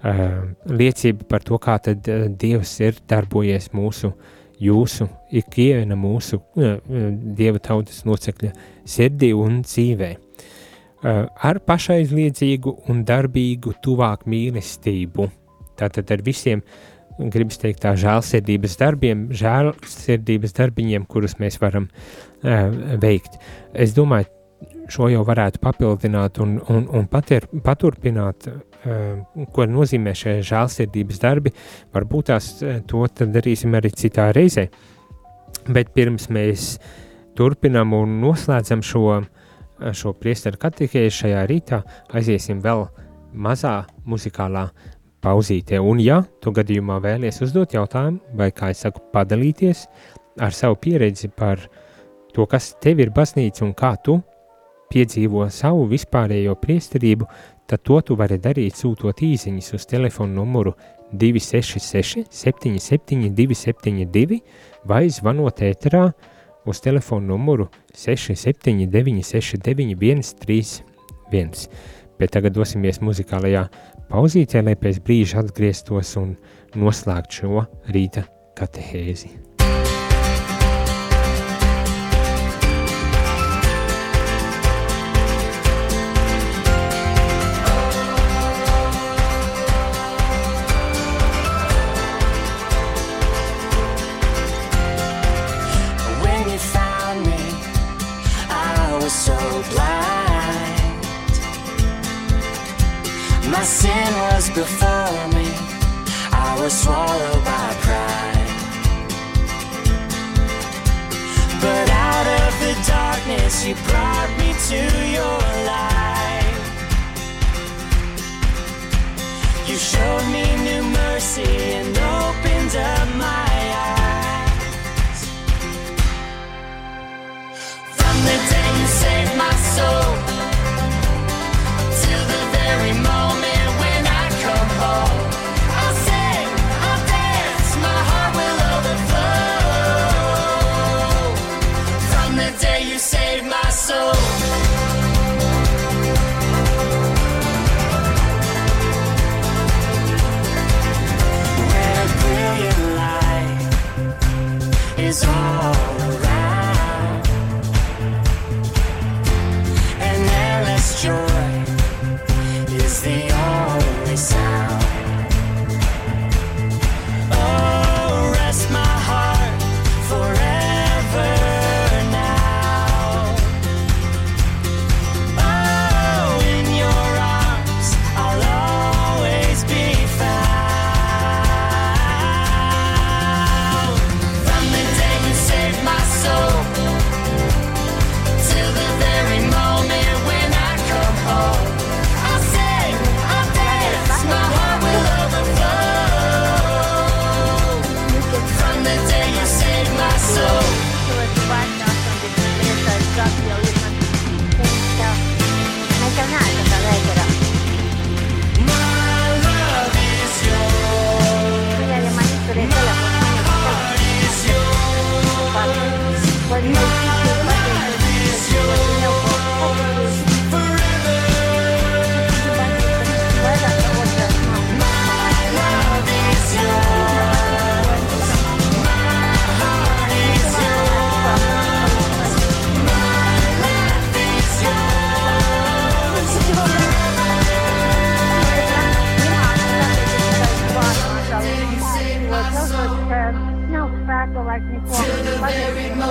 liecība par to, kā tad Dievs ir darbojies mūsu, jūsu, ikviena mūsu Dieva tautas locekļa sirdī un dzīvē. Ar pašaizliedzīgu un darbīgu tuvāk mīlestību, tātad ar visiem gribas teikt, tā žēlsirdības darbiem, žēlsirdības darbiņiem, kurus mēs varam uh, veikt. Es domāju, šo jau varētu papildināt un, un, un patir, paturpināt, uh, ko nozīmē šie žēlsirdības darbi. Varbūt tās to darīsim arī citā reizē. Bet pirms mēs turpinam un noslēdzam šo, šo priesteru katekēju šajā rītā, aiziesim vēl mazā muzikālā pauzītē. Un, ja tu gadījumā vēlies uzdot jautājumu, vai, kā es saku, padalīties ar savu pieredzi par to, kas tev ir baznīca un kā tu piedzīvo savu vispārējo priesterību, tad to tu vari darīt sūtot īsiņas uz telefonu numuru 266 77 272 vai zvanot ēterā uz telefonu numuru 679 69 131. Bet tagad dosimies muzikālajā pauzītē, lai pēc brīža atgrieztos un noslēgtu šo rīta katehēzi. Before me, I was swallowed by pride. But out of the darkness, you brought me to your light. You showed me new mercy and opened up my eyes. From the day you saved my soul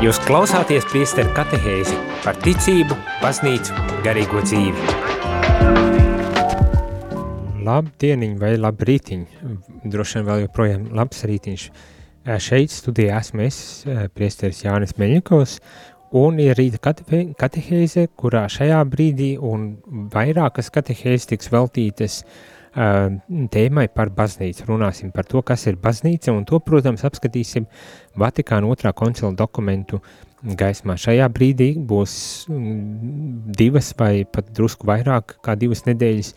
Jūs klausāties priesteru katehēzi par ticību, baznīcu, garīgo dzīvi. Labdieniņ vai labrītiņ, droši vien vēl joprojām labs rītiņš. Šeit studijā esmu es, priesteris Jānis Meļņikovs, un ir rīta kate katehēze, kurā šajā brīdī un vairākas katehēzes tiks veltītas uh, tēmai par baznīcu. Runāsim par to, kas ir baznīca, un to, protams, apskatīsim Vatikāna otrā koncila dokumentu gaismā. Šajā brīdī būs divas vai pat drusku vairāk kā divas nedēļas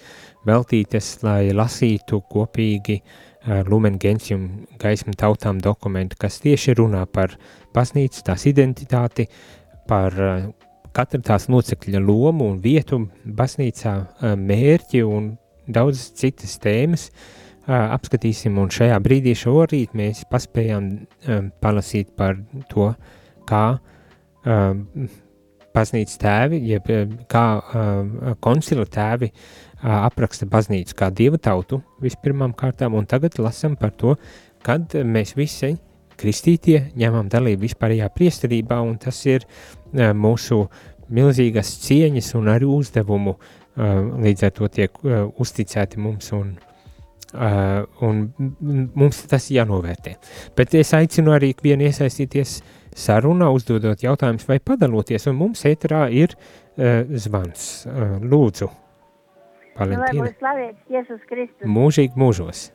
veltītas, lai lasītu kopīgi Lumen Gentium gaismu tautām dokumentu, kas tieši runā par baznīcu, tās identitāti, par katra tās locekļa lomu un vietu baznīcā, mērķi un daudz citas tēmas uh, apskatīsim, un šajā brīdī šorīt mēs paspējām um, palasīt par to, kā um, baznīcas tēvi, jeb kā um, koncila tēvi uh, apraksta baznīcu kā dieva tautu vispirmām kārtām, un tagad lasam par to, kad mēs visi kristītie ņemam dalību vispārējā priesterībā, un tas ir uh, mūsu milzīgas cieņas un arī uzdevumu uh, līdz ar to tiek uzticēti mums un, un mums tas jānovērtē. Bet es aicinu arī vienu iesaistīties sarunā, uzdodot jautājumus vai padaloties, un mums ēterā ir zvans. Lūdzu, Valentīna. Lai slavēts Jēzus Kristus. Mūžīgi mūžos.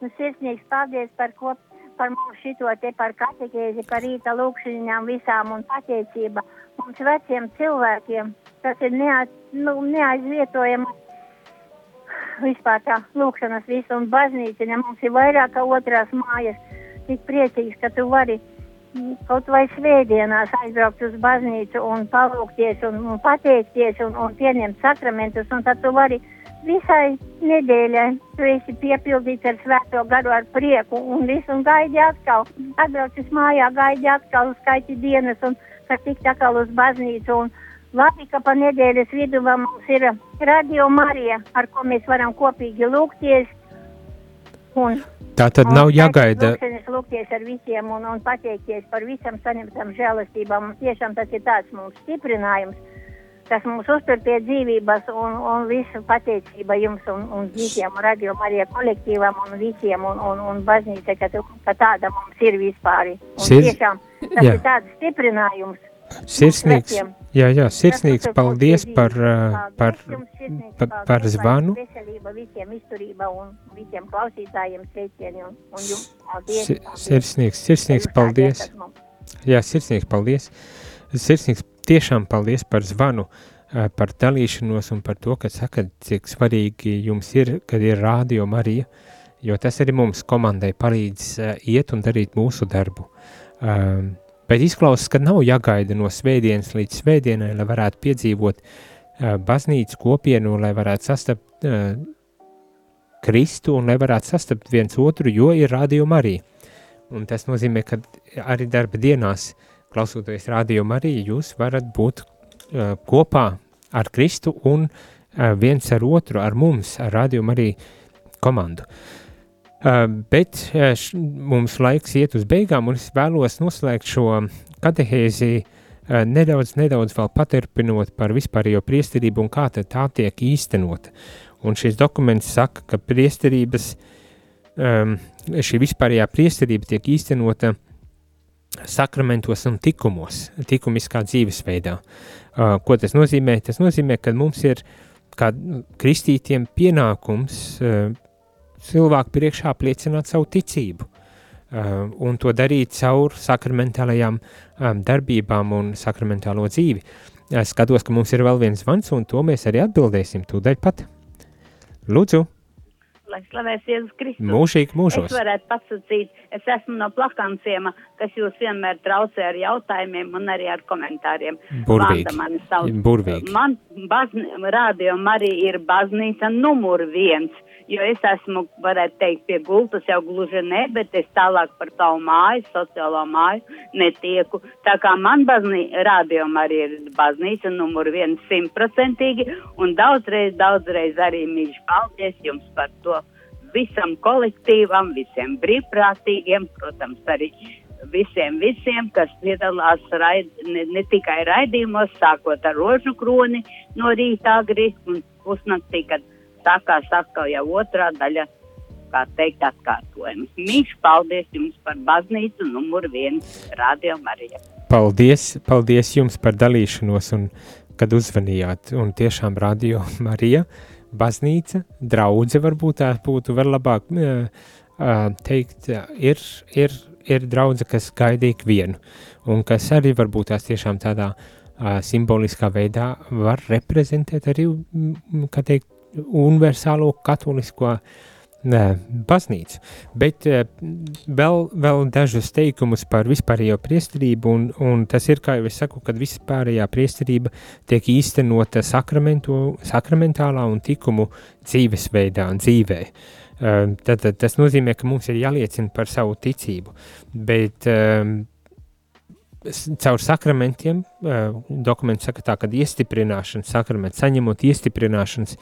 Nu, sirsnīgs paldies par ko, par mums šito te par katekēzi, par rīta lūkšanām visām un pateicība mums veciem cilvēkiem. Tas ir neat, nu, neaizvietojama vispār tā lūkšanas visu un baznīca, ja mums ir vairāk kā otrās mājas. Tik priecīgs, ka tu vari kaut vai svētdienās aizbraukt uz baznīcu un palūkties un, un pateikties un, un pieņemt sakramentus, un tad tu vari visai nedēļai, tu esi piepildīts ar svēto garu ar prieku un visu, un gaidi atkal, atbraucis mājā, gaidi atkal, skaiti dienas, un ka tik atkal uz baznīcu, un labi, ka pa nedēļas vidu mums ir radio Marija, ar ko mēs varam kopīgi lūgties, un Tā tad nav jāgaida. Lūgties ar visiem un, un pateikties par visam saņemtam žēlastībām. Tiešām tas ir tāds mums stiprinājums, kas mums uztur pie dzīvības un, un visu pateicība jums un, un visiem radījuma arī kolektīvam un visiem un, un, un baznīca, ka, ka tāda mums ir vispār. Un Sirds... tiešām tas jā. ir tāds stiprinājums. Sirsnīgs, jā, jā, sirsnīgs paldies par, par, par, par zvanu. Veselība visiem izturība un visiem klausītājiem sveicieni un, un jums paldies. Sirsnīgs, sirsnīgs paldies. Jā, sirsnīgs paldies. Sirsnīgs tiešām paldies par zvanu, par dalīšanos un par to, ka sakat, cik svarīgi jums ir, kad ir rādio Marija, jo tas arī mums komandai palīdz iet un darīt mūsu darbu. Um, Bet izklausās, ka nav jāgaida no svētdienas līdz svētdienai, lai varētu piedzīvot uh, baznīcu kopienu, lai varētu sastapt uh, Kristu un lai varētu sastapt viens otru, jo ir rādījuma arī. Un tas nozīmē, ka arī darba dienās, klausoties rādījuma arī, jūs varat būt uh, kopā ar Kristu un uh, viens ar otru, ar mums, ar rādījumu arī komandu. Uh, bet mums laiks iet uz beigām, un es vēlos noslēgt šo katehēzi nedaudz, nedaudz vēl paturpinot par vispārējo priesterību un kā tā tiek īstenota. Un šis dokuments saka, ka priesterības, šī vispārējā priesterība tiek īstenota sakramentos un tikumos, tikumiskā dzīvesveidā. Ko tas nozīmē? Tas nozīmē, ka mums ir kā kristītiem pienākums cilvēku priekšā apliecināt savu ticību uh, un to darīt caur sakramentālajām um, darbībām un sakramentālo dzīvi. Es skatos, ka mums ir vēl viens zvans, un to mēs arī atbildēsim tūdaļ pat. Lūdzu! Lai slavēs Jēzus Kristus. Mūžīgi mūžos. Es varētu pasakīt, es esmu no plakanciema, kas jūs vienmēr traucē ar jautājumiem un arī ar komentāriem. Burvīgi. Burvīgi. Man bazni, radio Marija ir baznīca numur viens jo es esmu, varētu teikt, pie gultas jau gluži ne, bet es tālāk par savu māju, sociālo māju netieku. Tā kā man baznī, rādījuma arī ir baznīca numur viens simtprocentīgi, un daudzreiz, daudzreiz arī mīļš paldies jums par to visam kolektīvam, visiem brīvprātīgiem, protams, arī visiem, visiem, kas piedalās raid, ne, ne tikai raidījumos, sākot ar rožu kroni no rīta agri un pusnaktī, kad sākās atkal jau otrā daļa, kā teikt, atkārtojums. Mīļš, paldies jums par baznīcu numur viens Radio Marija. Paldies, paldies jums par dalīšanos un kad uzvanījāt. Un tiešām Radio Marija, baznīca, draudze varbūt tā būtu vēl labāk uh, teikt, ir, ir, ir draudze, kas gaidīja vienu un kas arī varbūt tās tiešām tādā uh, simboliskā veidā var reprezentēt arī, kā teikt, universālo katolisko nē, baznīcu. Bet uh, vēl, vēl dažus teikumus par vispārējo priesterību, un, un tas ir, kā jau es saku, kad vispārējā priesterība tiek īstenota sakramentālā un tikumu dzīvesveidā un dzīvē. Uh, tad, tad tas nozīmē, ka mums ir jāliecina par savu ticību, bet uh, caur sakramentiem, dokuments saka tā, ka iestiprināšanas sakraments, saņemot iestiprināšanas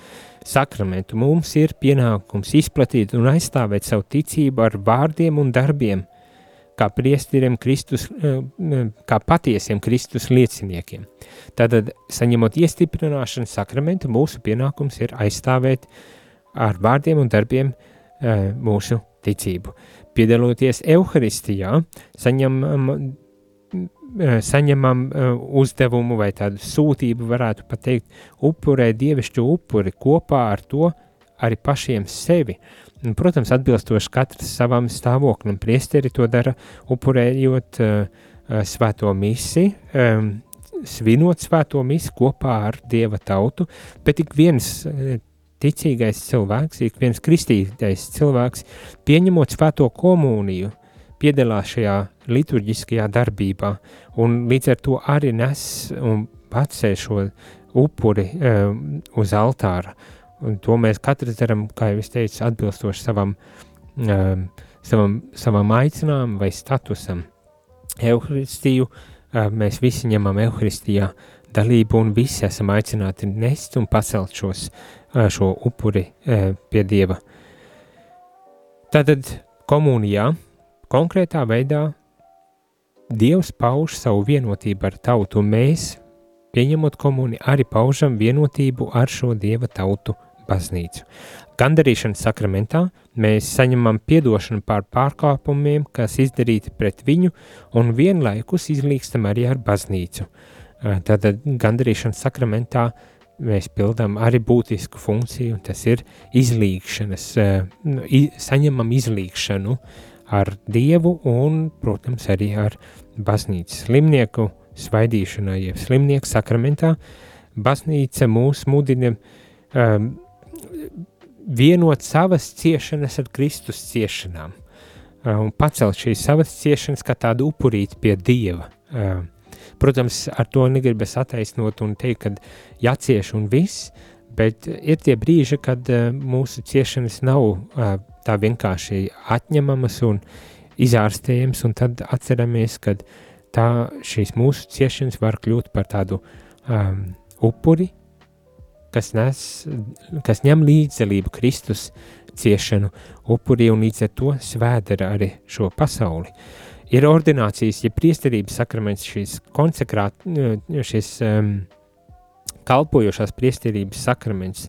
sakramentu, mums ir pienākums izplatīt un aizstāvēt savu ticību ar vārdiem un darbiem, kā priesteriem Kristus, kā patiesiem Kristus lieciniekiem. Tātad, saņemot iestiprināšanas sakramentu, mūsu pienākums ir aizstāvēt ar vārdiem un darbiem mūsu ticību. Piedaloties Euharistijā, saņemam Eh, saņemam eh, uzdevumu vai tādu sūtību, varētu pat teikt, upurēt dievišķo upuri kopā ar to arī pašiem sevi. Un, protams, atbilstoši katrs savam stāvoklim, priesteri to dara, upurējot uh, svēto misi, um, svinot svēto misi kopā ar dieva tautu, bet ik viens uh, ticīgais cilvēks, ik viens kristītais cilvēks, pieņemot svēto komuniju, uh, piedalās šajā liturģiskajā darbībā, un līdz ar to arī nes un pacē šo upuri um, uz altāra. Un to mēs katrs darām, kā jau es teicu, atbilstoši savam, um, savam, savam aicinājumam vai statusam. Euharistiju uh, mēs visi ņemam Euharistijā dalību un visi esam aicināti nest un pacelt šos, šo upuri uh, pie Dieva. Tātad komunijā Konkrētā veidā Dievs pauž savu vienotību ar tautu, un mēs, pieņemot komuni, arī paužam vienotību ar šo Dieva tautu baznīcu. Gandarīšanas sakramentā mēs saņemam piedošanu par pārkāpumiem, kas izdarīti pret viņu, un vienlaikus izlīkstam arī ar baznīcu. Tātad gandarīšanas sakramentā mēs pildām arī būtisku funkciju, un tas ir izlīgšanas, saņemam izlīgšanu ar Dievu un, protams, arī ar baznīcas slimnieku svaidīšanā, jeb slimnieku sakramentā. Baznīca mūs mudina um, vienot savas ciešanas ar Kristus ciešanām um, un pacelt šīs savas ciešanas kā tādu upurīti pie Dieva. Um, protams, ar to negribas attaisnot un teikt, ka jācieš un viss, bet ir tie brīži, kad uh, mūsu ciešanas nav uh, tā vienkārši atņemamas un izārstējams, un tad atceramies, ka šīs mūsu ciešanas var kļūt par tādu um, upuri, kas, nes, kas ņem līdzdalību Kristus ciešanu upurī un līdz ar to svēdara arī šo pasauli. Ir ordinācijas, ja priesterības sakraments, šis konsekrāt, šis um, kalpojošās priesterības sakraments,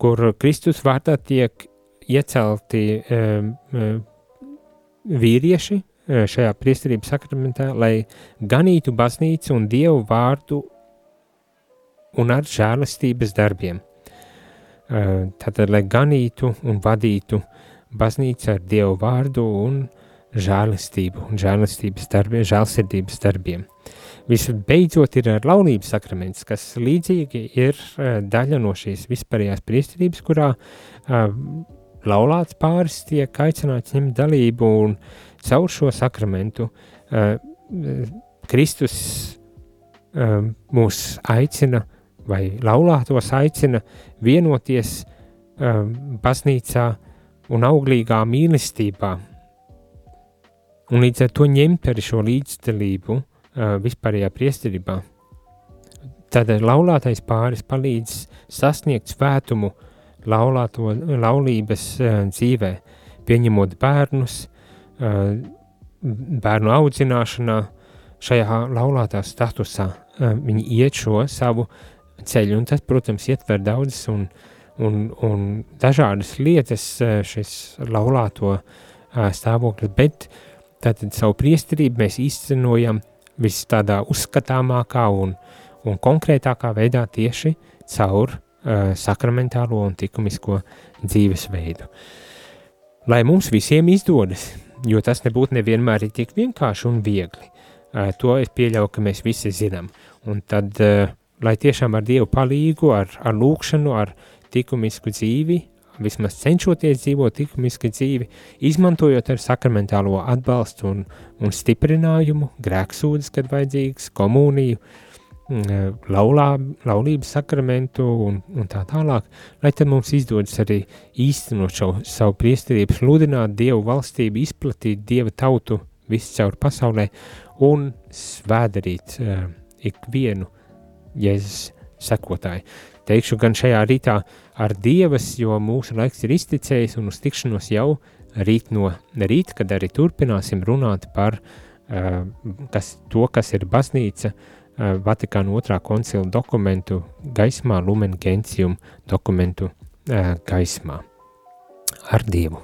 kur Kristus vārdā tiek iecelti um, vīrieši šajā priesterības sakramentā, lai ganītu baznīcu un dievu vārdu un ar žēlastības darbiem. Tātad, lai ganītu un vadītu baznīcu ar dievu vārdu un žēlastību un žēlastības darbiem, žēlsirdības darbiem. Visbeidzot ir laulības sakraments, kas līdzīgi ir daļa no šīs vispārējās priesterības, kurā laulāts pāris tiek aicināts ņemt dalību un caur šo sakramentu uh, Kristus uh, mūs aicina vai laulātos aicina vienoties uh, baznīcā un auglīgā mīlestībā. Un līdz ar to ņemt arī šo līdzdalību uh, vispārējā priesterībā. Tad laulātais pāris palīdz sasniegt svētumu uh, laulāto, laulības dzīvē, pieņemot bērnus, bērnu audzināšanā, šajā laulātā statusā, viņi iet šo savu ceļu, un tas, protams, ietver daudzas un, un, un dažādas lietas šis laulāto stāvoklis, bet tātad savu priesterību mēs īstenojam vis tādā uzskatāmākā un, un konkrētākā veidā tieši caur uh, sakramentālo un likumisko dzīvesveidu. Lai mums visiem izdodas, jo tas nebūtu nevienmēr tik vienkārši un viegli. Uh, to es pieļauju, ka mēs visi zinām. Un tad, uh, lai tiešām ar Dievu palīgu, ar, ar lūkšanu, ar likumisku dzīvi, vismaz cenšoties dzīvot likumiski dzīvi, izmantojot ar sakramentālo atbalstu un, un stiprinājumu, grēksūdzes, kad vajadzīgs, komuniju, uh, eh, laulā, laulības sakramentu un, un tā tālāk, lai tad mums izdodas arī īstenot šo savu priesterību, sludināt Dievu valstību, izplatīt Dieva tautu viscaur pasaulē un svēdarīt uh, ikvienu Jēzus sekotāju. Teikšu gan šajā rītā ar Dievas, jo mūsu laiks ir izticējis un uz tikšanos jau rīt no rīta, kad arī turpināsim runāt par uh, kas, to, kas ir baznīca, uh, Eh, Vatikāna otrā koncila dokumentu gaismā, Lumen Gentium dokumentu uh, gaismā. Ar Dievu!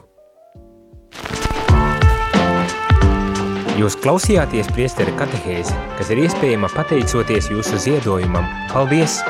Jūs klausījāties priesteri katehēzi, kas ir iespējama pateicoties jūsu ziedojumam. Paldies!